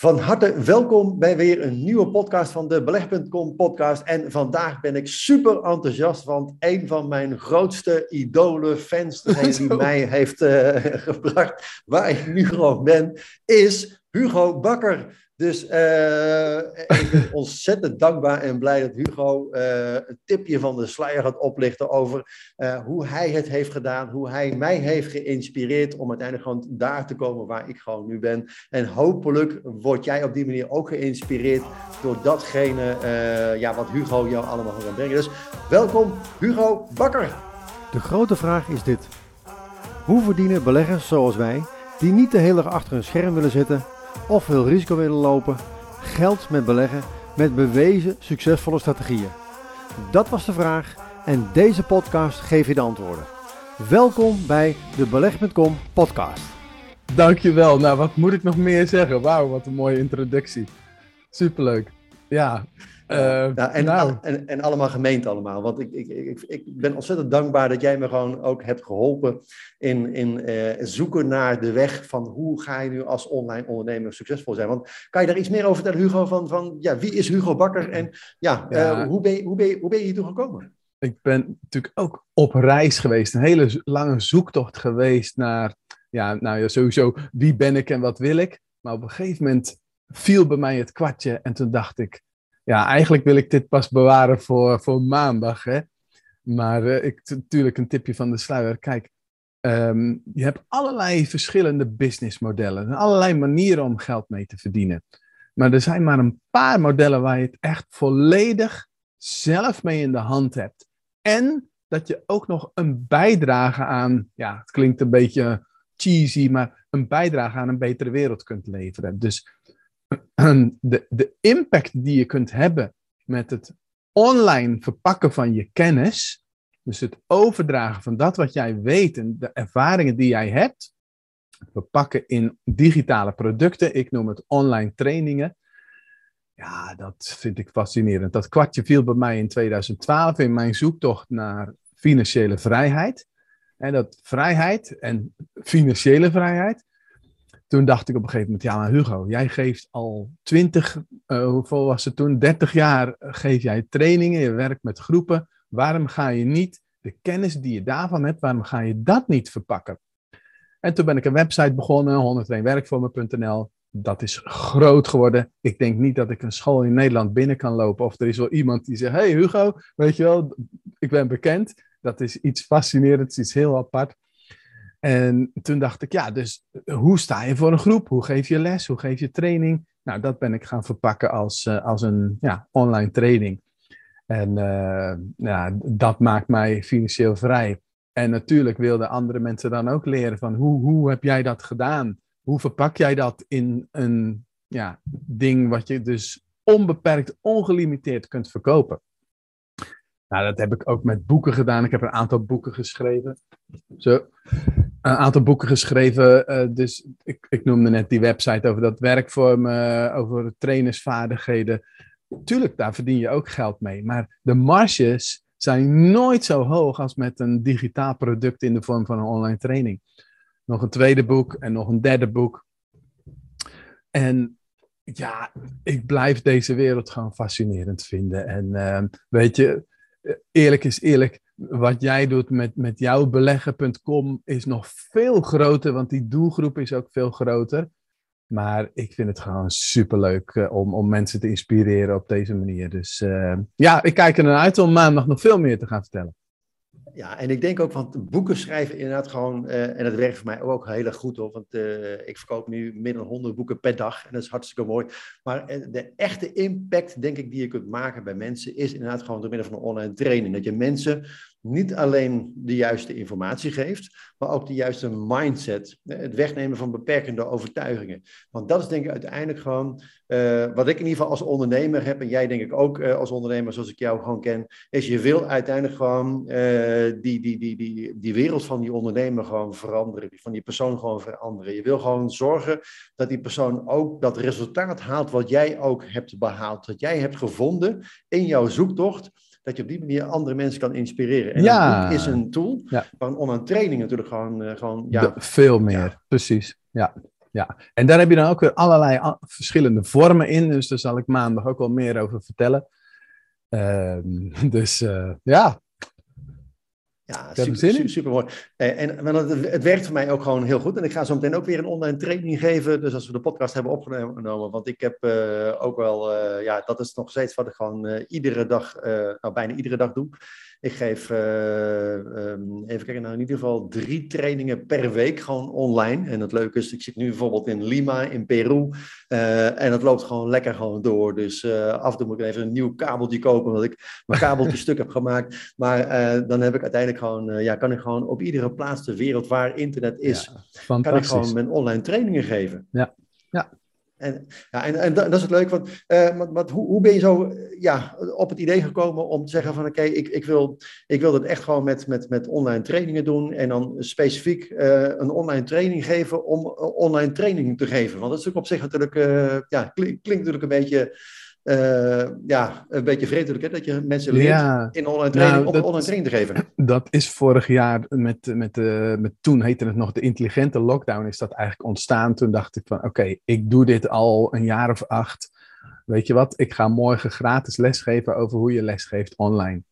Van harte welkom bij weer een nieuwe podcast van de Beleg.com podcast. En vandaag ben ik super enthousiast, want een van mijn grootste idolen, fans, degene die mij heeft uh, gebracht waar ik nu gewoon ben, is Hugo Bakker. Dus uh, ik ben ontzettend dankbaar en blij dat Hugo uh, een tipje van de sluier gaat oplichten over uh, hoe hij het heeft gedaan, hoe hij mij heeft geïnspireerd om uiteindelijk gewoon daar te komen waar ik gewoon nu ben. En hopelijk word jij op die manier ook geïnspireerd door datgene ja, wat Hugo jou allemaal gaat brengen. Dus welkom Hugo Bakker. De grote vraag is dit. Hoe verdienen beleggers zoals wij, die niet de hele dag achter een scherm willen zitten of veel risico willen lopen, geld met beleggen met bewezen succesvolle strategieën? Dat was de vraag en deze podcast geeft je de antwoorden. Welkom bij de Beleg.com podcast. Dankjewel. Nou, wat moet ik nog meer zeggen? Wauw, wat een mooie introductie. Superleuk. Ja, uh, ja, en, nou. en, en, allemaal gemeend allemaal. Want ik, ik, ik, ik ben ontzettend dankbaar dat jij me gewoon ook hebt geholpen in, in uh, zoeken naar de weg van hoe ga je nu als online ondernemer succesvol zijn. Want kan je daar iets meer over vertellen, Hugo? Van, van ja, wie is Hugo Bakker en ja, ja. Uh, hoe, ben je, hoe, ben je, hoe ben je hier toe gekomen? Ik ben natuurlijk ook op reis geweest, een hele lange zoektocht geweest naar, ja, nou ja, sowieso wie ben ik en wat wil ik. Maar op een gegeven moment viel bij mij het kwartje en toen dacht ik, ja, eigenlijk wil ik dit pas bewaren voor, voor maandag. Hè? Maar uh, ik, natuurlijk een tipje van de sluier. Kijk, um, je hebt allerlei verschillende businessmodellen. Allerlei manieren om geld mee te verdienen. Maar er zijn maar een paar modellen waar je het echt volledig zelf mee in de hand hebt. En dat je ook nog een bijdrage aan, ja, het klinkt een beetje cheesy, maar een bijdrage aan een betere wereld kunt leveren. Dus de, de impact die je kunt hebben met het online verpakken van je kennis, dus het overdragen van dat wat jij weet en de ervaringen die jij hebt, verpakken in digitale producten, ik noem het online trainingen. Ja, dat vind ik fascinerend. Dat kwartje viel bij mij in 2012 in mijn zoektocht naar financiële vrijheid. En dat vrijheid en financiële vrijheid, toen dacht ik op een gegeven moment, ja maar Hugo, jij geeft al 20, uh, hoeveel was het toen, 30 jaar geef jij trainingen, je werkt met groepen. Waarom ga je niet de kennis die je daarvan hebt, waarom ga je dat niet verpakken? En toen ben ik een website begonnen, 101werkvormen.nl. Dat is groot geworden. Ik denk niet dat ik een school in Nederland binnen kan lopen. Of er is wel iemand die zegt: Hey Hugo, weet je wel, ik ben bekend. Dat is iets fascinerends, iets heel apart. En toen dacht ik, ja, dus hoe sta je voor een groep? Hoe geef je les? Hoe geef je training? Nou, dat ben ik gaan verpakken als, uh, als een ja, online training. En uh, ja, dat maakt mij financieel vrij. En natuurlijk wilden andere mensen dan ook leren van hoe, hoe heb jij dat gedaan? Hoe verpak jij dat in een ja, ding wat je dus onbeperkt, ongelimiteerd kunt verkopen? Nou, dat heb ik ook met boeken gedaan. Ik heb een aantal boeken geschreven. Zo een aantal boeken geschreven. Uh, dus ik, ik noemde net die website over dat werkvormen, over trainersvaardigheden. Tuurlijk, daar verdien je ook geld mee. Maar de marges zijn nooit zo hoog als met een digitaal product in de vorm van een online training. Nog een tweede boek en nog een derde boek. En ja, ik blijf deze wereld gewoon fascinerend vinden. En uh, weet je, eerlijk is eerlijk, wat jij doet met, met jouw beleggen.com is nog veel groter, want die doelgroep is ook veel groter. Maar ik vind het gewoon superleuk uh, om, om mensen te inspireren op deze manier. Dus uh, ja, ik kijk er naar uit om maandag nog veel meer te gaan vertellen. Ja, en ik denk ook, want boeken schrijven inderdaad gewoon, en dat werkt voor mij ook heel erg goed hoor, want ik verkoop nu meer dan 100 boeken per dag en dat is hartstikke mooi. Maar de echte impact, denk ik, die je kunt maken bij mensen, is inderdaad gewoon door middel van een online training. Dat je mensen niet alleen de juiste informatie geeft, maar ook de juiste mindset. Het wegnemen van beperkende overtuigingen. Want dat is denk ik uiteindelijk gewoon uh, wat ik in ieder geval als ondernemer heb, en jij denk ik ook uh, als ondernemer zoals ik jou gewoon ken, is je wil uiteindelijk gewoon die, die, die, die, die wereld van die ondernemer gewoon veranderen, van die persoon gewoon veranderen. Je wil gewoon zorgen dat die persoon ook dat resultaat haalt wat jij ook hebt behaald, wat jij hebt gevonden in jouw zoektocht dat je op die manier andere mensen kan inspireren. En ja. is een tool, ja. maar een online training natuurlijk gewoon... Uh, gewoon ja, veel meer, precies. Ja. Ja, en daar heb je dan ook weer allerlei verschillende vormen in. Dus daar zal ik maandag ook wel meer over vertellen. Ehm, dus uh, ja. Ja, super, super, mooi. Eh, en, en het, het, werkt voor mij ook gewoon heel goed. En ik ga zo meteen ook weer een online training geven. Dus als we de podcast hebben opgenomen. Want ik heb uh, ook wel, ja, dat is nog steeds wat ik gewoon iedere dag, nou bijna iedere dag doe. Ik geef, uh, um, even kijken, nou in ieder geval drie trainingen per week gewoon online. En het leuke is, ik zit nu bijvoorbeeld in Lima, in Peru. Uh, en dat loopt gewoon lekker gewoon door. Dus uh, af en toe moet ik even een nieuw kabeltje kopen, omdat ik mijn kabeltje stuk heb gemaakt. Maar dan heb ik uiteindelijk gewoon, ja, kan ik gewoon op iedere plaats ter wereld waar internet is, ja, kan ik gewoon mijn online trainingen geven. Ja, ja. En, ja, en, en dat is het leuk, want, uh, hoe, hoe ben je zo ja, op het idee gekomen om te zeggen van oké, ik, ik, wil, ik wil dat echt gewoon met, met, met online trainingen doen en dan specifiek uh, een online training geven om online training te geven. Want dat is natuurlijk op zich natuurlijk, ja, klinkt natuurlijk een beetje uh, ja, een beetje vreemd hè, dat je mensen leert in online training, nou, om online training te geven. Dat is vorig jaar, met, met, uh, met toen heette het nog de intelligente lockdown, is dat eigenlijk ontstaan. Toen dacht ik van, oké, ik doe dit al een jaar of acht. Weet je wat, ik ga morgen gratis lesgeven over hoe je lesgeeft online.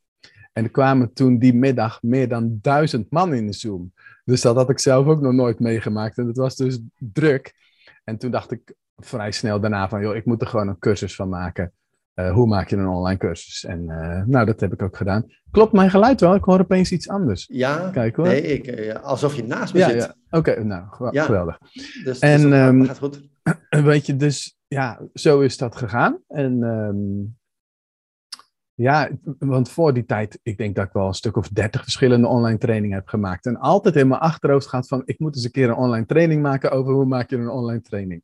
En er kwamen toen die middag meer dan duizend man in de Zoom. Dus dat had ik zelf ook nog nooit meegemaakt. En het was dus druk. En toen dacht ik, vrij snel daarna van, joh, ik moet er gewoon een cursus van maken. Uh, hoe maak je een online cursus? En uh, nou, dat heb ik ook gedaan. Klopt mijn geluid wel? Ik hoor opeens iets anders. Ja, Kijk, hoor. nee, ik, uh, alsof je naast me ja, zit. Ja. Oké, okay, nou, ja. geweldig. Dus, en, dus um, gaat goed. Weet je, dus ja, zo is dat gegaan. En um, ja, want voor die tijd, ik denk dat ik wel een stuk of dertig verschillende online trainingen heb gemaakt. En altijd in mijn achterhoofd gaat van, ik moet eens een keer een online training maken over hoe maak je een online training.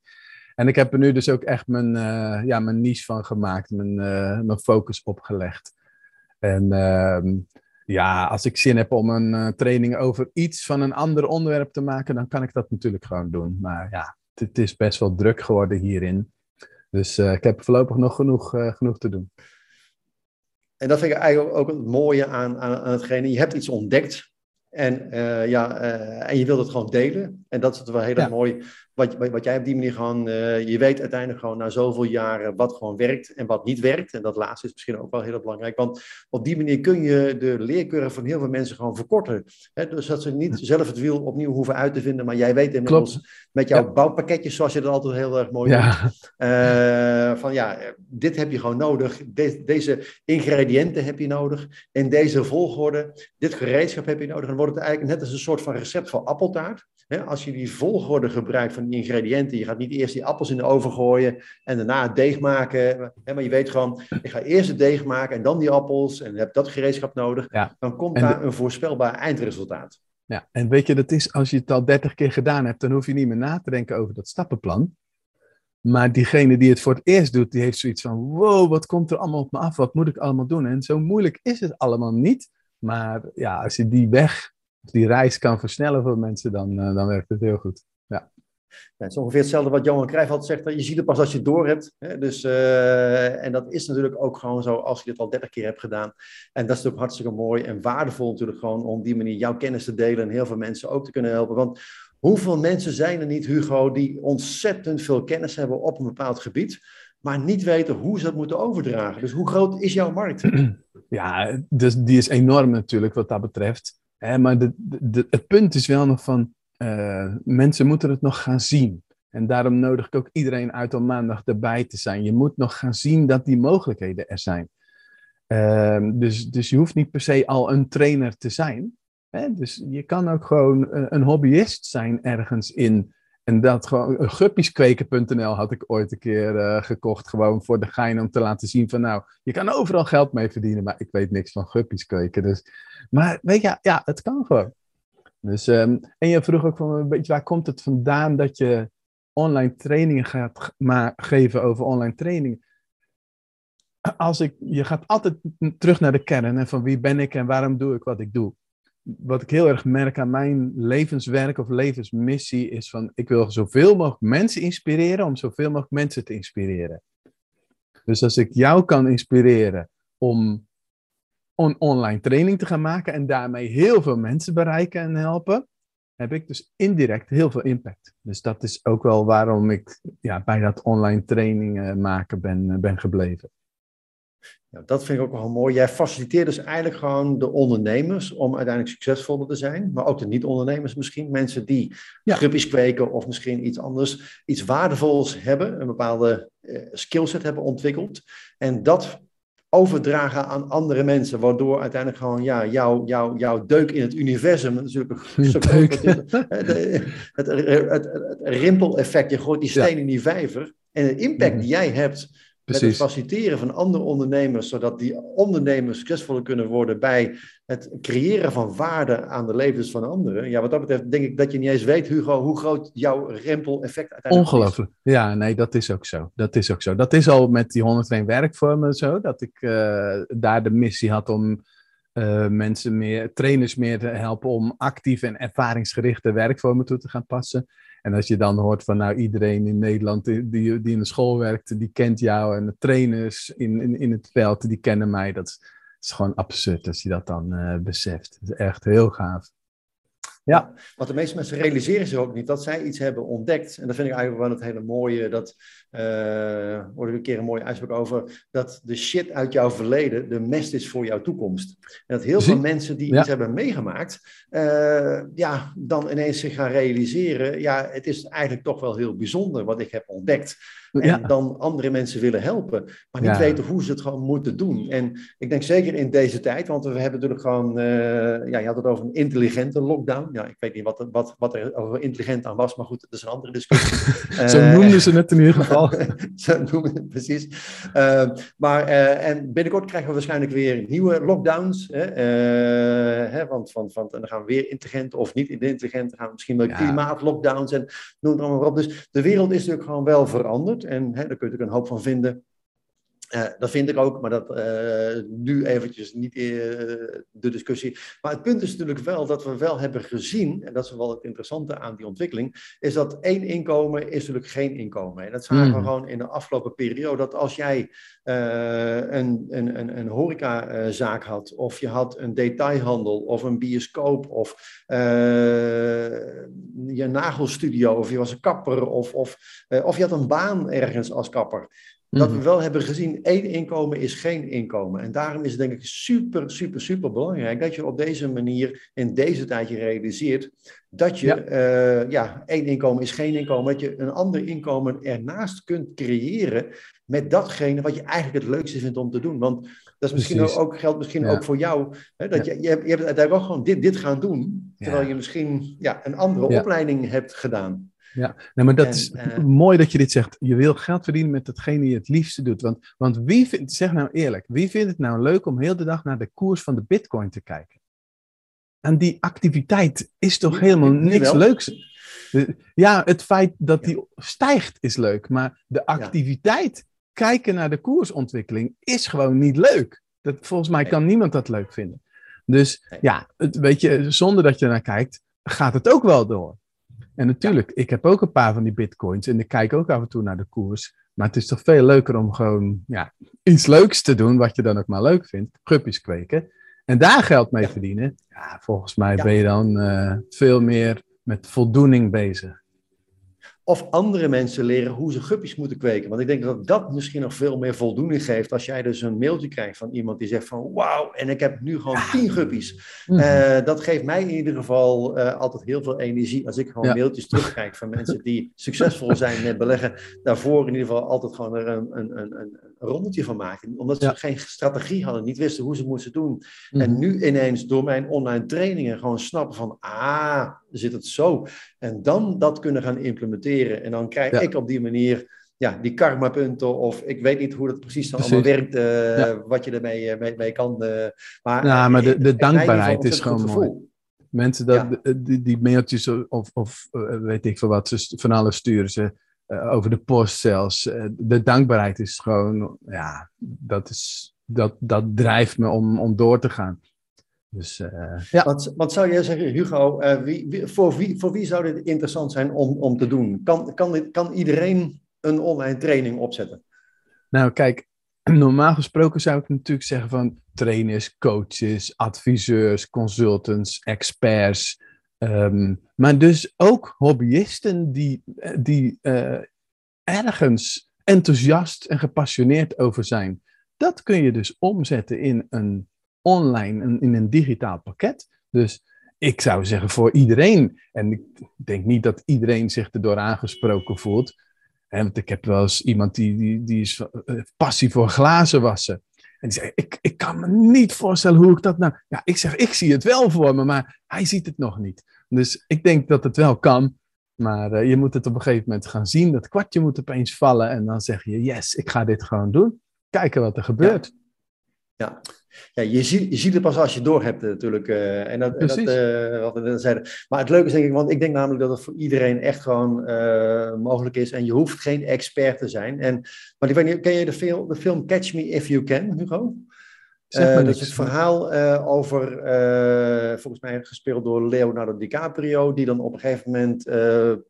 En ik heb er nu dus ook echt mijn, uh, ja, mijn niche van gemaakt, mijn, uh, mijn focus opgelegd. En uh, ja, als ik zin heb om een uh, training over iets van een ander onderwerp te maken, dan kan ik dat natuurlijk gewoon doen. Maar ja, het is best wel druk geworden hierin. Dus ik heb voorlopig nog genoeg, genoeg te doen. En dat vind ik eigenlijk ook het mooie aan, aan, aan hetgene. Je hebt iets ontdekt en, ja, en je wilt het gewoon delen. En dat is het wel heel ja. mooi wat, wat, jij op die manier gewoon, uh, je weet uiteindelijk gewoon na zoveel jaren wat gewoon werkt en wat niet werkt. En dat laatste is misschien ook wel heel belangrijk, want op die manier kun je de leercurve van heel veel mensen gewoon verkorten. Hè? Dus dat ze niet zelf het wiel opnieuw hoeven uit te vinden, maar jij weet inmiddels met jouw ja. bouwpakketjes, zoals je dat altijd heel erg mooi ja. doet, uh, van ja, dit heb je gewoon nodig, de, deze ingrediënten heb je nodig, in deze volgorde, dit gereedschap heb je nodig. En dan wordt het eigenlijk net als een soort van recept voor appeltaart. Als je die volgorde gebruikt van die ingrediënten. Je gaat niet eerst die appels in de oven gooien en daarna het deeg maken. Maar je weet gewoon, ik ga eerst het deeg maken en dan die appels en heb dat gereedschap nodig. Ja. Dan komt daar een voorspelbaar eindresultaat. Ja, en weet je, dat is als je het al dertig keer gedaan hebt, dan hoef je niet meer na te denken over dat stappenplan. Maar diegene die het voor het eerst doet, die heeft zoiets van: wow, wat komt er allemaal op me af? Wat moet ik allemaal doen? En zo moeilijk is het allemaal niet. Maar ja, als je die weg, die reis kan versnellen voor mensen, dan, uh, dan werkt het heel goed. Ja. Ja, het is ongeveer hetzelfde wat Johan Cruijff altijd zegt. Je ziet het pas als je het door hebt. Hè? Dus, uh, en dat is natuurlijk ook gewoon zo als je dit al 30 keer hebt gedaan. En dat is natuurlijk hartstikke mooi en waardevol natuurlijk gewoon om die manier jouw kennis te delen en heel veel mensen ook te kunnen helpen. Want hoeveel mensen zijn er niet, Hugo, die ontzettend veel kennis hebben op een bepaald gebied, maar niet weten hoe ze dat moeten overdragen? Dus hoe groot is jouw markt? Ja, dus die is enorm natuurlijk wat dat betreft. Maar het punt is wel nog van uh, mensen moeten het nog gaan zien. En daarom nodig ik ook iedereen uit om maandag erbij te zijn. Je moet nog gaan zien dat die mogelijkheden er zijn. Uh, dus, dus je hoeft niet per se al een trainer te zijn. Hè? Dus je kan ook gewoon een hobbyist zijn ergens in. En dat gewoon, guppieskweken.nl had ik ooit een keer uh, gekocht, gewoon voor de gein om te laten zien van nou, je kan overal geld mee verdienen, maar ik weet niks van guppies kweken. Dus, maar weet je, ja, het kan gewoon. Dus, um, en je vroeg ook van, een beetje, waar komt het vandaan dat je online trainingen gaat geven over online trainingen? Als ik, je gaat altijd terug naar de kern en van wie ben ik en waarom doe ik wat ik doe. Wat ik heel erg merk aan mijn levenswerk of levensmissie is van, ik wil zoveel mogelijk mensen inspireren om zoveel mogelijk mensen te inspireren. Dus als ik jou kan inspireren om on online training te gaan maken en daarmee heel veel mensen bereiken en helpen. heb ik dus indirect heel veel impact. Dus dat is ook wel waarom ik ja, bij dat online trainingen maken ben, ben gebleven. Ja, dat vind ik ook wel mooi. Jij faciliteert dus eigenlijk gewoon de ondernemers om uiteindelijk succesvoller te zijn, maar ook de niet-ondernemers misschien. Mensen die ja. kweken of misschien iets anders, iets waardevols hebben, een bepaalde uh, skillset hebben ontwikkeld. En dat overdragen aan andere mensen, waardoor uiteindelijk gewoon ja, jouw jou, jouw deuk in het universum, natuurlijk het, het, het, het, rimpeleffect, je gooit die steen in die vijver en de impact mhm. die jij hebt met het faciliteren van andere ondernemers, zodat die ondernemers succesvoller kunnen worden bij het creëren van waarde aan de levens van anderen. Ja, wat dat betreft denk ik dat je niet eens weet, Hugo, hoe groot jouw rimpel-effect uiteindelijk Ongelooflijk. is. Ja, nee, dat is ook zo. Dat is ook zo. Dat is al met die 102 werkvormen zo, dat ik uh, daar de missie had om uh, mensen meer, trainers meer te helpen om actief en ervaringsgerichte werkvormen toe te gaan passen. En als je dan hoort van nou iedereen in Nederland die, die, in de school werkt, die kent jou. En de trainers in, in, in het veld, die kennen mij. Dat is, gewoon absurd als je dat dan uh, beseft. Dat is echt heel gaaf. Ja. Wat de meeste mensen realiseren zich ook niet, dat zij iets hebben ontdekt. En dat vind ik eigenlijk wel het hele mooie, dat uh, eh, hoorde een keer een mooie uitspraak over, dat de shit uit jouw verleden de mest is voor jouw toekomst. En dat heel veel mensen die iets hebben meegemaakt, uh, ja, dan ineens zich gaan realiseren, ja, het is eigenlijk toch wel heel bijzonder wat ik heb ontdekt. En dan andere mensen willen helpen, maar niet weten hoe ze het gewoon moeten doen. En ik denk zeker in deze tijd, want we hebben natuurlijk gewoon, uh, ja, je had het over een intelligente lockdown. Ja, ik weet niet wat, wat, wat er over intelligent aan was, maar goed, dat is een andere discussie. Zo noemden ze het in ieder geval. Zo noemen het precies. Uh, maar, uh, en binnenkort krijgen we waarschijnlijk weer nieuwe lockdowns. Hè? Hè? Want van, van, dan gaan we weer intelligent of niet intelligent. Dan gaan we misschien wel ja. klimaatlockdowns en noem het allemaal maar op. Dus de wereld is natuurlijk gewoon wel veranderd. En hè, daar kun je natuurlijk een hoop van vinden. Uh, dat vind ik ook, maar dat uh, nu eventjes niet uh, de discussie. Maar het punt is natuurlijk wel dat we wel hebben gezien, en dat is wel het interessante aan die ontwikkeling, is dat één inkomen is natuurlijk geen inkomen. En dat zagen mm. we gewoon in de afgelopen periode, dat als jij een, een, een, een horecazaak had, of je had een detailhandel, of een bioscoop, of je nagelstudio, of je was een kapper, of, of, of je had een baan ergens als kapper. Dat we mhm. wel hebben gezien, één inkomen is geen inkomen. En daarom is het denk ik super, super, super belangrijk dat je op deze manier in deze tijd je realiseert dat je, ja. Uh, ja, één inkomen is geen inkomen, dat je een ander inkomen ernaast kunt creëren met datgene wat je eigenlijk het leukste vindt om te doen. Want dat is misschien ook, geldt misschien ook voor jou, hè, dat je, je, hebt, je hebt uiteindelijk ook gewoon dit, dit gaan doen, terwijl je misschien ja, een andere opleiding hebt gedaan. Ja, nee, maar dat is uh, mooi dat je dit zegt. Je wil geld verdienen met hetgene je het liefste doet. Want, want wie vindt, zeg nou eerlijk, wie vindt het nou leuk om heel de dag naar de koers van de bitcoin te kijken? En die activiteit is toch helemaal niks leuks. Ja, het feit dat die stijgt is leuk, maar de activiteit, kijken naar de koersontwikkeling, is gewoon niet leuk. Dat, volgens mij kan niemand dat leuk vinden. Dus ja, het, weet je, zonder dat je naar kijkt, gaat het ook wel door. En natuurlijk, ik heb ook een paar van die bitcoins en ik kijk ook af en toe naar de koers. Maar het is toch veel leuker om gewoon ja, iets leuks te doen, wat je dan ook maar leuk vindt. Guppies kweken. En daar geld mee verdienen. Ja, volgens mij ben je dan uh, veel meer met voldoening bezig of andere mensen leren hoe ze guppies moeten kweken. Want ik denk dat dat misschien nog veel meer voldoening geeft als jij dus een mailtje krijgt van iemand die zegt van wauw, en ik heb nu gewoon tien guppies. Mhm. Eh, dat geeft mij in ieder geval uh, altijd heel veel energie als ik gewoon mailtjes terugkrijg van mensen die succesvol zijn met beleggen. Daarvoor in ieder geval altijd gewoon er een, een, een, een rommeltje van maken. Omdat ze geen strategie hadden, niet wisten hoe ze moesten doen. En mhm. nu ineens door mijn online trainingen gewoon snappen van ah, zit het zo. En dan dat kunnen gaan implementeren. En dan krijg ik op die manier ja, die karma-punten, of ik weet niet hoe dat precies dan allemaal werkt, uh, wat je ermee eh, mee, mee kan. Uh, maar, ja, maar de, de dankbaarheid is gewoon mooi. Mensen dat, die, die, mailtjes of, of weet ik veel wat, ze van alles sturen ze over de post zelfs. de dankbaarheid is gewoon, ja, dat, is, dat, dat drijft me om, om door te gaan. Dus, uh, ja. wat, wat zou jij zeggen, Hugo, wie, wie, voor, wie, voor wie zou dit interessant zijn om, om te doen? Kan, kan, kan iedereen een online training opzetten? Nou, kijk, normaal gesproken zou ik natuurlijk zeggen van trainers, coaches, adviseurs, consultants, experts, Ehm, maar dus ook hobbyisten die, die uh, ergens enthousiast en gepassioneerd over zijn. Dat kun je dus omzetten in een online, in een digitaal pakket. Dus ik zou zeggen voor iedereen, en ik denk niet dat iedereen zich erdoor aangesproken voelt. Want ik heb wel eens iemand die, die, die is eh, passie voor glazen wassen. En die zei, ik, ik kan me niet voorstellen hoe ik dat nou... Ja, ik zeg, ik zie het wel voor me, maar hij ziet het nog niet. Dus ik denk dat het wel kan. Maar uh, je moet het op een gegeven moment gaan zien. Dat kwartje moet opeens vallen. En dan zeg je, yes, ik ga dit gewoon doen. Kijken wat er gebeurt. Ja, ja. je, ziet, je ziet het pas als je door hebt natuurlijk. Uh, en dat, en dat uh, wat we zeiden. Maar het leuke is denk ik, want ik denk namelijk dat het voor iedereen echt gewoon mogelijk is. En je hoeft geen expert te zijn. En, maar ik weet niet, ken je de film, de film Catch Me If You Can, Hugo? Uh, dat is het verhaal uh, over, uh, volgens mij gespeeld door Leonardo DiCaprio, die dan op een gegeven moment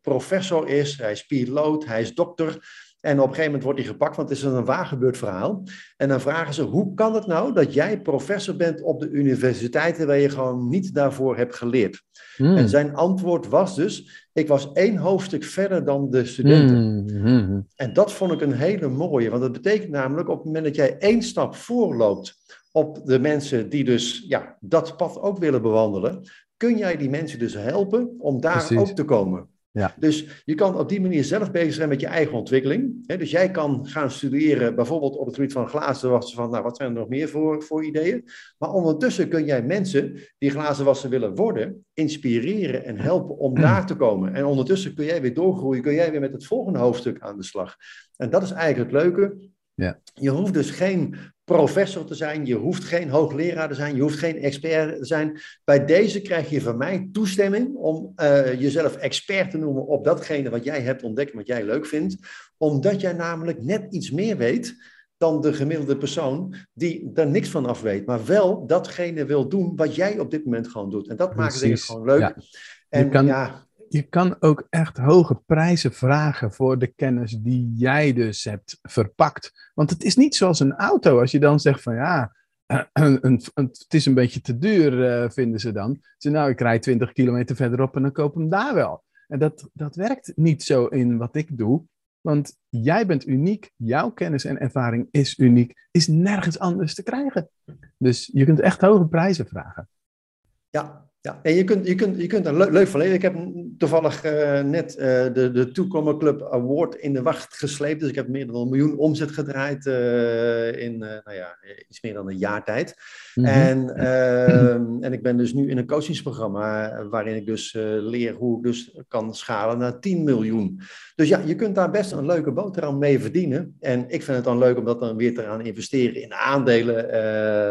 professor is. Hij is piloot, hij is dokter. En op een gegeven moment wordt hij gepakt, want het is een waargebeurd verhaal. En dan vragen ze, hoe kan het nou dat jij professor bent op de universiteit terwijl je gewoon niet daarvoor hebt geleerd? Mm. En zijn antwoord was dus, ik was één hoofdstuk verder dan de studenten. Mm. En dat vond ik een hele mooie, want dat betekent namelijk op het moment dat jij één stap voorloopt op de mensen die dus ja, dat pad ook willen bewandelen, kun jij die mensen dus helpen om daar Precies. ook te komen. Ja. Dus je kan op die manier zelf bezig zijn met je eigen ontwikkeling. Dus jij kan gaan studeren, bijvoorbeeld op het gebied van glazenwassen, van nou, wat zijn er nog meer voor, voor ideeën. Maar ondertussen kun jij mensen die glazenwassen willen worden, inspireren en helpen om daar te komen. En ondertussen kun jij weer doorgroeien, kun jij weer met het volgende hoofdstuk aan de slag. En dat is eigenlijk het leuke. Ja. Je hoeft dus geen professor te zijn, je hoeft geen hoogleraar te zijn, je hoeft geen expert te zijn. Bij deze krijg je van mij toestemming om uh, jezelf expert te noemen op datgene wat jij hebt ontdekt, wat jij leuk vindt, omdat jij namelijk net iets meer weet dan de gemiddelde persoon die daar niks van af weet, maar wel datgene wil doen wat jij op dit moment gewoon doet. En dat maakt het gewoon leuk. Ja. En kan... ja, je kan ook echt hoge prijzen vragen voor de kennis die jij dus hebt verpakt. Want het is niet zoals een auto. Als je dan zegt van ja, het is een beetje te duur, uh, vinden ze dan. Ze nou, ik rijd 20 kilometer verderop en dan koop hem daar wel. En dat, dat werkt niet zo in wat ik doe. Want jij bent uniek, jouw kennis en ervaring is uniek, is nergens anders te krijgen. Dus je kunt echt hoge prijzen vragen. Ja, ja, en je kunt, je kunt, je kunt een leuk, leuk verleden. Ik heb toevallig uh, net uh, de, de Toekomer Club Award in de wacht gesleept. Dus ik heb meer dan een miljoen omzet gedraaid uh, in nou ja, iets meer dan een jaar tijd. Mm -hmm. en, ehm, en ik ben dus nu in een coachingsprogramma waarin ik dus leer hoe ik dus kan schalen naar 10 miljoen. Dus ja, je kunt daar best een leuke boterham mee verdienen. En ik vind het dan leuk om dat dan weer te gaan investeren in aandelen.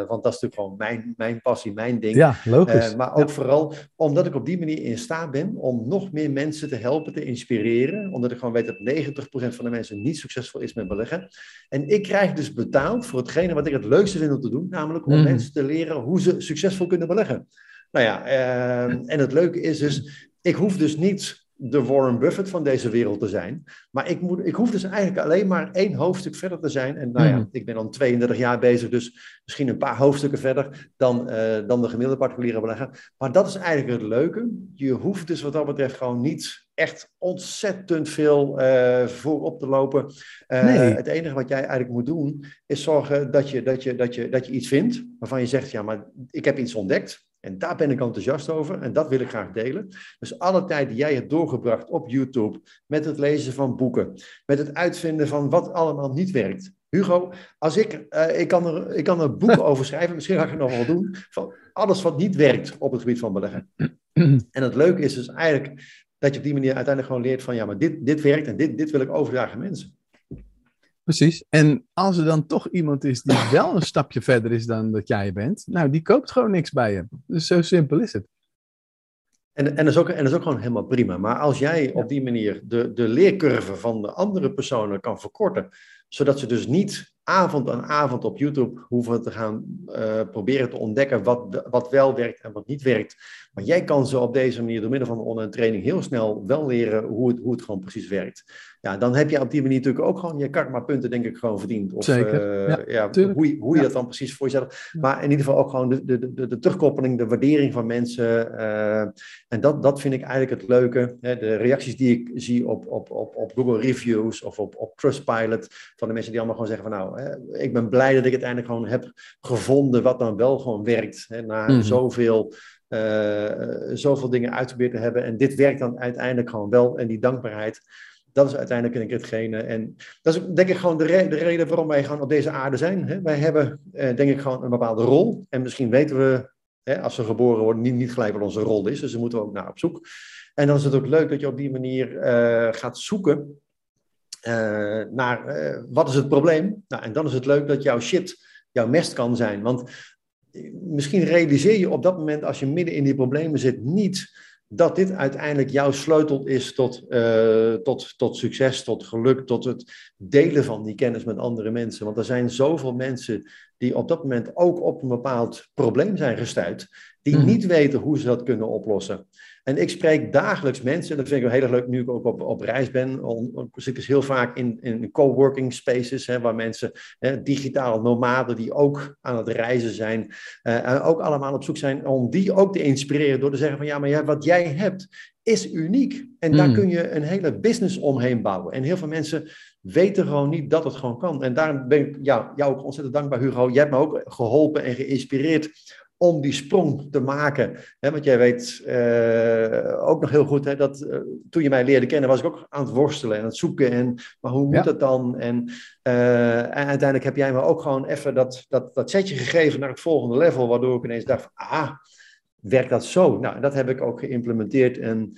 want dat is natuurlijk gewoon mijn, mijn passie, mijn ding. Ja, logisch. maar ook ja vooral omdat ik op die manier in staat ben om nog meer mensen te helpen, te inspireren. Omdat ik gewoon weet dat 90% van de mensen niet succesvol is met beleggen. En ik krijg dus betaald voor hetgene wat ik het leukste vind om te doen, namelijk om mm. mensen te leren hoe ze succesvol kunnen beleggen. Nou ja, uh, en het leuke is dus, ik hoef dus niet de Warren Buffett van deze wereld te zijn. Maar ik, moet, ik hoef dus eigenlijk alleen maar één hoofdstuk verder te zijn. En nou ja, hmm. ik ben dan 32 jaar bezig, dus misschien een paar hoofdstukken verder dan, uh, dan de gemiddelde particuliere belegger. Maar dat is eigenlijk het leuke. Je hoeft dus wat dat betreft gewoon niet echt ontzettend veel uh, voor op te lopen. Uh, nee. Het enige wat jij eigenlijk moet doen, is zorgen dat je, dat, je, dat, je, dat je iets vindt waarvan je zegt, ja, maar ik heb iets ontdekt. En daar ben ik enthousiast over en dat wil ik graag delen. Dus alle tijd die jij hebt doorgebracht op YouTube, met het lezen van boeken, met het uitvinden van wat allemaal niet werkt. Hugo, als ik, uh, ik, kan er, ik kan er boeken over schrijven, misschien ga ik het nog wel doen, van alles wat niet werkt op het gebied van beleggen. En het leuke is dus eigenlijk dat je op die manier uiteindelijk gewoon leert van ja, maar dit, dit werkt en dit, dit wil ik overdragen aan mensen. Precies. En als er dan toch iemand is die wel een stapje verder is dan dat jij bent, nou, die koopt gewoon niks bij je. Dus zo simpel is het. En, en, dat is ook, en dat is ook gewoon helemaal prima. Maar als jij op die manier de, de leercurve van de andere personen kan verkorten, zodat ze dus niet avond aan avond op YouTube hoeven te gaan uh, proberen te ontdekken wat, wat wel werkt en wat niet werkt. Maar jij kan ze op deze manier door middel van een online training heel snel wel leren hoe het, hoe het gewoon precies werkt ja, dan heb je op die manier natuurlijk ook gewoon je karma-punten, denk ik, gewoon verdiend. Of, Zeker. Uh, ja, hoe, je, hoe je dat dan precies voor jezelf. Maar in ieder geval ook gewoon de, de, de, de terugkoppeling, de waardering van mensen. Uh, en dat, dat vind ik eigenlijk het leuke. Hè, de reacties die ik zie op, op, op, op Google Reviews of op, op Trustpilot. Van de mensen die allemaal gewoon zeggen van nou, hè, ik ben blij dat ik uiteindelijk gewoon heb gevonden wat dan wel gewoon werkt. Hè, na mm -hmm. zoveel. Uh, zoveel dingen uitgeprobeerd te hebben. En dit werkt dan uiteindelijk gewoon wel. En die dankbaarheid dat is uiteindelijk denk ik hetgene. En dat is denk ik gewoon de, de reden waarom wij gewoon op deze aarde zijn. Hè? Wij hebben eh, denk ik gewoon een bepaalde rol. En misschien weten we, hè, als we geboren worden, niet, niet gelijk wat onze rol is. Dus daar moeten we ook naar op zoek. En dan is het ook leuk dat je op die manier uh, gaat zoeken naar wat is het probleem. Nou, en dan is het leuk dat jouw shit jouw mest kan zijn. Want misschien realiseer je op dat moment, als je midden in die problemen zit, niet dat dit uiteindelijk jouw sleutel is tot, uh, tot, tot succes, tot geluk, tot het delen van die kennis met andere mensen. Want er zijn zoveel mensen die op dat moment ook op een bepaald probleem zijn gestuurd, die mm. niet weten hoe ze dat kunnen oplossen. En ik spreek dagelijks mensen, en dat vind ik heel erg leuk nu ik ook op, op reis ben. Ik zit dus heel vaak in, in coworking spaces, hè, waar mensen, hè, digitale nomaden die ook aan het reizen zijn, uh, en ook allemaal op zoek zijn om die ook te inspireren door te zeggen van ja, maar ja, wat jij hebt is uniek. En daar mm. kun je een hele business omheen bouwen. En heel veel mensen weten gewoon niet dat het gewoon kan. En daarom ben ik ja, jou ook ontzettend dankbaar, Hugo. Jij hebt me ook geholpen en geïnspireerd om die sprong te maken. want jij weet uh, ook nog heel goed hè, dat uh, toen je mij leerde kennen, was ik ook aan het worstelen en aan het zoeken. En, maar hoe moet ja. dat dan? En, uh, en, uiteindelijk heb jij me ook gewoon even dat, dat, dat setje gegeven naar het volgende level, waardoor ik ineens dacht: ah, werkt dat zo? Nou, dat heb ik ook geïmplementeerd. En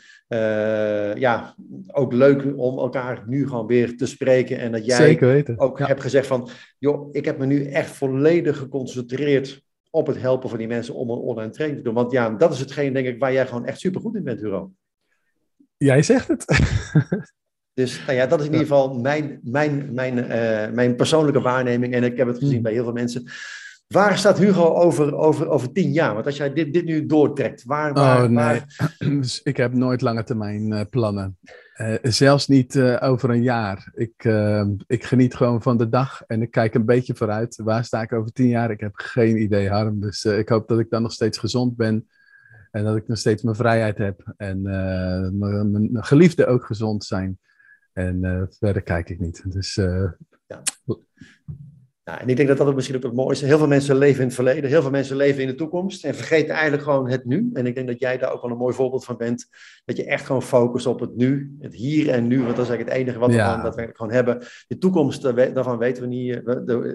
ja, ook leuk om elkaar nu gewoon weer te spreken. En dat jij ook ja. hebt gezegd van, joh, ik heb me nu echt volledig geconcentreerd op het helpen van die mensen om een online training te doen. Want ja, dat is hetgeen, denk ik, waar jij gewoon echt super goed in bent, Huro. Jij zegt het. dus nou ja, dat is in ieder geval mijn, mijn, mijn, uh, mijn persoonlijke waarneming. En ik heb het gezien bij heel veel mensen. Waar staat Hugo over, over, over tien jaar? Want als jij dit, dit nu doortrekt, waar... waar, oh, nee. waar... Dus ik heb nooit lange termijn uh, plannen. Uh, zelfs niet uh, over een jaar. Ik, uh, ik geniet gewoon van de dag en ik kijk een beetje vooruit. Waar sta ik over tien jaar? Ik heb geen idee, Harm. Dus ik hoop dat ik dan nog steeds gezond ben. En dat ik nog steeds mijn vrijheid heb. En mijn geliefden ook gezond zijn. En verder kijk ik niet. Dus ja. Nou, en ik denk dat dat ook misschien ook het mooiste. Heel veel mensen leven in het verleden, heel veel mensen leven in de toekomst en vergeten eigenlijk gewoon het nu. En ik denk dat jij daar ook wel een mooi voorbeeld van bent. Dat je echt gewoon focust op het nu, het hier en nu. Want dat is eigenlijk het enige wat we ja. gewoon, gewoon hebben. De toekomst, daarvan weten we niet.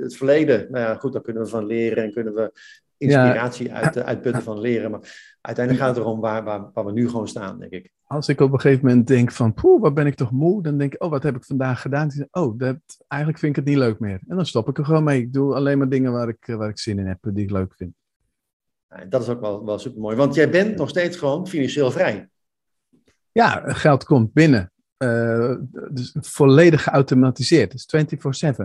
Het verleden, nou ja, goed, daar kunnen we van leren en kunnen we inspiratie ja. uit, uitputten van leren. Maar uiteindelijk gaat het erom waar, waar, waar we nu gewoon staan, denk ik. Als ik op een gegeven moment denk van, poeh, wat ben ik toch moe? Dan denk ik, oh, wat heb ik vandaag gedaan? Oh, dat, eigenlijk vind ik het niet leuk meer. En dan stop ik er gewoon mee. Ik doe alleen maar dingen waar ik, waar ik zin in heb, die ik leuk vind. Dat is ook wel, wel super mooi, want jij bent nog steeds gewoon financieel vrij. Ja, geld komt binnen. Uh, dus volledig geautomatiseerd. Dus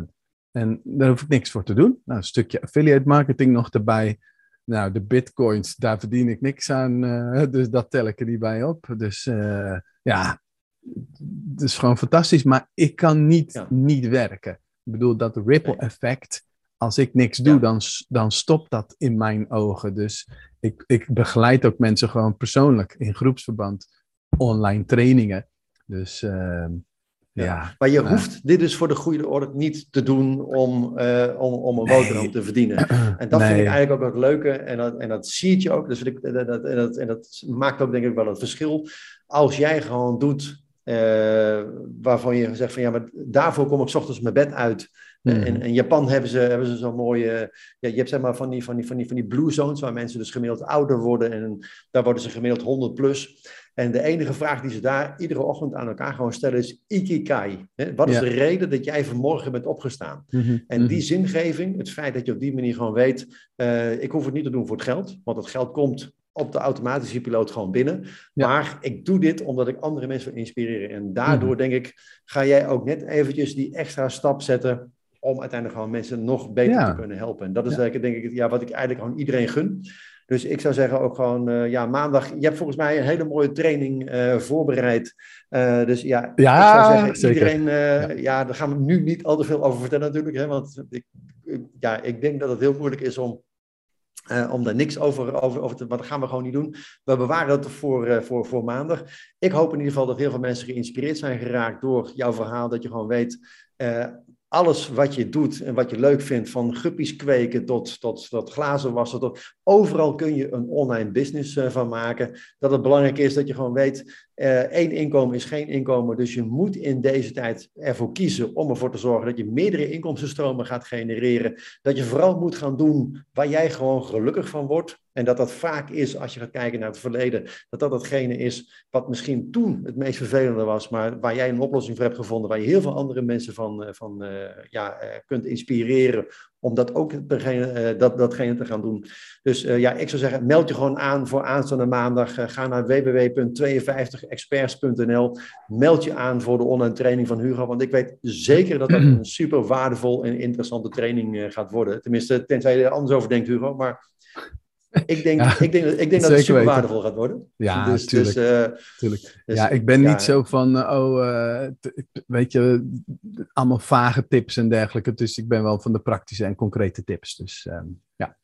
24-7. En daar hoef ik niks voor te doen. Nou, een stukje affiliate marketing nog erbij. Nou, de bitcoins, daar verdien ik niks aan. Uh, dus dat tel ik er niet bij op. Dus uh, ja, het is gewoon fantastisch. Maar ik kan niet ja. niet werken. Ik bedoel, dat ripple effect. Als ik niks doe, ja. dan, dan stopt dat in mijn ogen. Dus ik, ik begeleid ook mensen gewoon persoonlijk in groepsverband online trainingen. Dus uh, ja. ja. Maar je hoeft dit dus voor de goede orde niet te doen om, uh, om, om een boterham nee. te verdienen. En dat nee. vind ik eigenlijk ook het leuke. En dat, en dat zie je ook. Dus ik, dat, dat, en, dat, en dat maakt ook denk ik wel het verschil. Als jij gewoon doet uh, waarvan je zegt van ja, maar daarvoor kom ik ochtends mijn bed uit. Mm. In, in, Japan hebben ze, hebben ze zo'n mooie. Ja, je hebt zeg maar van die, van, die, van, die, van die blue zones, waar mensen dus gemiddeld ouder worden. En daar worden ze gemiddeld 100 plus. En de enige vraag die ze daar iedere ochtend aan elkaar gewoon stellen is Ikikai. Wat is ja. de reden dat jij vanmorgen bent opgestaan? Mm -hmm. En die zingeving, het feit dat je op die manier gewoon weet, uh, ik hoef het niet te doen voor het geld, want het geld komt op de automatische piloot gewoon binnen. Ja. Maar ik doe dit omdat ik andere mensen wil inspireren. En daardoor mm -hmm. denk ik, ga jij ook net eventjes die extra stap zetten om uiteindelijk gewoon mensen nog beter te kunnen helpen. En dat is denk ik ja, wat ik eigenlijk gewoon iedereen gun. Dus ik zou zeggen ook gewoon, uh, ja, maandag. Je hebt volgens mij een hele mooie training uh, voorbereid. Uh, dus ja, ja, ik zou zeggen, zeker. iedereen, ja. ja. daar gaan we nu niet al te veel over vertellen natuurlijk. Hè, want ik, ja, ik denk dat het heel moeilijk is om uh, om daar niks over, over, over te... Maar dat gaan we gewoon niet doen. We bewaren dat voor, uh, voor, voor maandag. Ik hoop in ieder geval dat heel veel mensen geïnspireerd zijn geraakt door jouw verhaal. Dat je gewoon weet... Uh, alles wat je doet en wat je leuk vindt, van guppies kweken tot, tot, tot glazen wassen, tot, overal kun je een online business uh, van maken. Dat het belangrijk is dat je gewoon weet, uh, één inkomen is geen inkomen, dus je moet in deze tijd ervoor kiezen om ervoor te zorgen dat je meerdere inkomstenstromen gaat genereren. Dat je vooral moet gaan doen waar jij gewoon gelukkig van wordt. En dat dat vaak is, als je gaat kijken naar het verleden, dat dat hetgene is wat misschien toen het meest vervelende was, maar waar jij een oplossing voor hebt gevonden, waar je heel veel andere mensen van, eh, van uh, ja, kunt inspireren om dat ook degene, dat, datgene te gaan doen. Dus ja, ik zou zeggen, meld je gewoon aan voor aanstaande maandag. ga naar www.52experts.nl. Meld je aan voor de online training van Hugo, want ik weet zeker dat dat een super waardevol en interessante training gaat worden. Tenminste, tenzij je er anders over denkt, Hugo, maar ik denk, ik denk, ik denk dat het super waardevol gaat worden. Ja, dus, tuurlijk. Dus, uh, tuurlijk. Dus, ja, ik ben niet zo van, uh, oh, uh, weet je, allemaal vage tips en dergelijke. Dus ik ben wel van de praktische en concrete tips. Dus um, ja.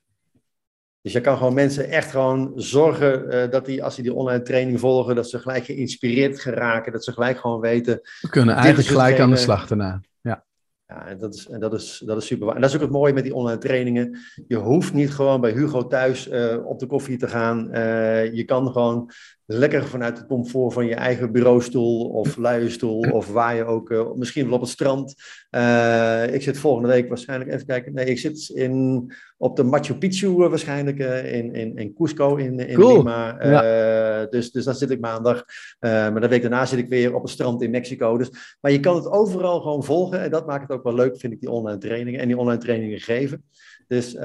Dus je kan gewoon mensen echt gewoon zorgen dat die, als die die online training volgen, dat ze gelijk geïnspireerd geraken. Dat ze gelijk gewoon weten. We kunnen eigenlijk gelijk aan de slag daarna. Ja, dat is, dat, is, dat is super. En dat is ook het mooie met die online trainingen. Je hoeft niet gewoon bij Hugo thuis uh, op de koffie te gaan. Uh, je kan gewoon lekker vanuit het comfort van je eigen bureaustoel of luierstoel of waar je ook, uh, misschien wel op het strand. ik zit volgende week waarschijnlijk, even kijken, nee, ik zit in, op de Machu Picchu waarschijnlijk in, in, in Cusco in, in cool. Lima. Ja. dus, dus dan zit ik maandag. maar de week daarna zit ik weer op het strand in Mexico. Dus, maar je kan het overal gewoon volgen en dat maakt het ook wel leuk, vind ik, die online trainingen en die online trainingen geven. Dus uh,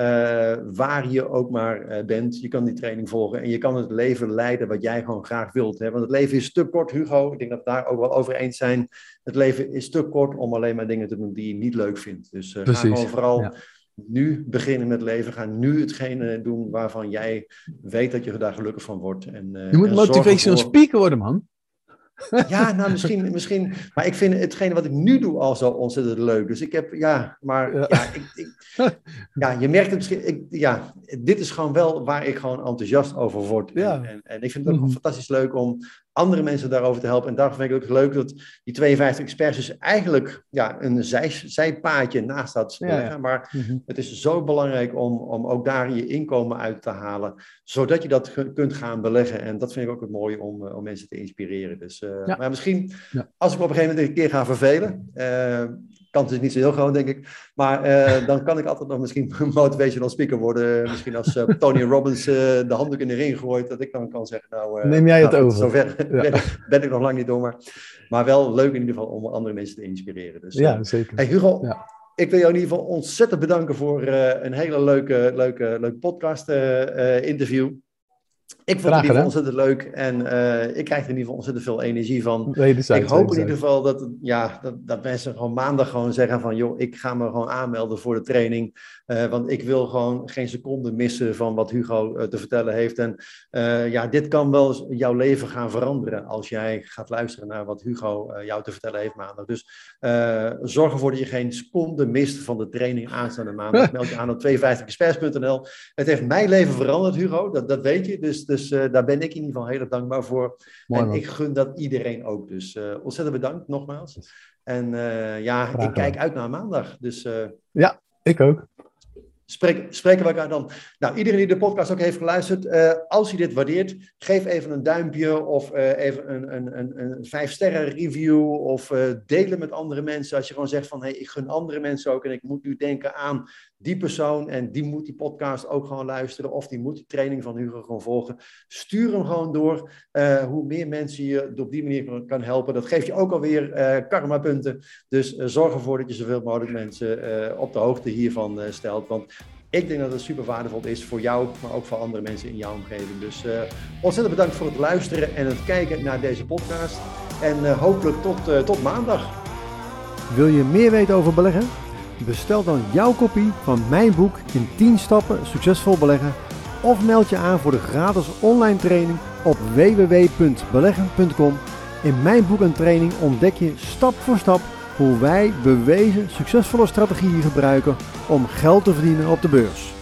waar je ook maar bent, je kan die training volgen en je kan het leven leiden wat jij gewoon graag wilt. Hè? Want het leven is te kort, Hugo. Ik denk dat we daar ook wel over eens zijn. Het leven is te kort om alleen maar dingen te doen die je niet leuk vindt. Dus ga gewoon vooral ja. Nu beginnen met leven. Ga nu hetgene doen waarvan jij weet dat je daar gelukkig van wordt. En, je moet motivational voor... speaker worden, man. Ja, nou misschien, misschien. Maar ik vind hetgene wat ik nu doe al zo ontzettend leuk. Dus ik heb, ja, maar ja, ja, ik, ik, ja je merkt het misschien. Ik, ja, dit is gewoon wel waar ik gewoon enthousiast over word. Ja. En, en, ik vind het ook mm -hmm. fantastisch leuk om andere mensen daarover te helpen. En daarom vind ik het ook leuk dat die 52 experts dus eigenlijk ja, een zij, zijpaadje naast dat ja, ja. Maar mm -hmm. het is zo belangrijk om, om ook daar je inkomen uit te halen, zodat je dat kunt gaan beleggen. En dat vind ik ook het mooie om, om mensen te inspireren. Dus, uh, ja. Maar misschien, als ik op een gegeven moment een keer ga vervelen, uh, kans is niet zo heel groot, denk ik. Maar uh, dan kan ik altijd nog misschien motivational speaker worden. Misschien als uh, Tony Robbins uh, de handdoek in de ring gooit, dat ik dan kan zeggen, nou... Neem jij het nou, over. Zover ja. ben, ben, ik nog lang niet door, maar, maar wel leuk in ieder geval om andere mensen te inspireren. Dus, ja, zeker. Hey Hugo, ja. ik wil jou in ieder geval ontzettend bedanken voor een hele leuke, leuke, leuke podcast interview. Ik vond het in ieder geval ontzettend leuk en uh, ik krijg er in ieder geval ontzettend veel energie van. ik hoop in ieder geval dat, ja, dat, dat mensen gewoon maandag gewoon zeggen van joh, ik ga me gewoon aanmelden voor de training. Uh, want ik wil gewoon geen seconde missen van wat Hugo uh, te vertellen heeft. En ja, dit kan wel jouw leven gaan veranderen als jij gaat luisteren naar wat Hugo jou te vertellen heeft maandag. Dus zorg ervoor dat je geen seconde mist van de training aanstaande maandag. Meld je aan op 52experts.nl. Het heeft mijn leven veranderd, Hugo, dat, dat weet je. Dus dus uh, daar ben ik in ieder geval heel erg dankbaar voor. Mooi, en man. ik gun dat iedereen ook. Dus uh, ontzettend bedankt nogmaals. En uh, ja, Graag ik kijk uit naar maandag. Dus, ja, ik ook. Spreek, spreken we elkaar dan. Nou, iedereen die de podcast ook heeft geluisterd, uh, als je dit waardeert, geef even een duimpje of uh, even een, een, een, een vijf sterren review of uh, delen met andere mensen. Als je gewoon zegt van, hé, hey, ik gun andere mensen ook en ik moet nu denken aan die persoon en die moet die podcast ook gewoon luisteren of die moet die training van Hugo gewoon volgen. Stuur hem gewoon door. hoe meer mensen je op die manier kan helpen, dat geeft je ook alweer karma punten. Dus zorg ervoor dat je zoveel mogelijk mensen op de hoogte hiervan stelt. Want ik denk dat het super waardevol is voor jou, maar ook voor andere mensen in jouw omgeving. Dus uh, ontzettend bedankt voor het luisteren en het kijken naar deze podcast. En uh, hopelijk tot, uh, tot maandag. Wil je meer weten over beleggen? Bestel dan jouw kopie van mijn boek in 10 stappen succesvol beleggen of meld je aan voor de gratis online training op www.beleggen.com. In mijn boek en training ontdek je stap voor stap hoe wij bewezen succesvolle strategieën gebruiken om geld te verdienen op de beurs.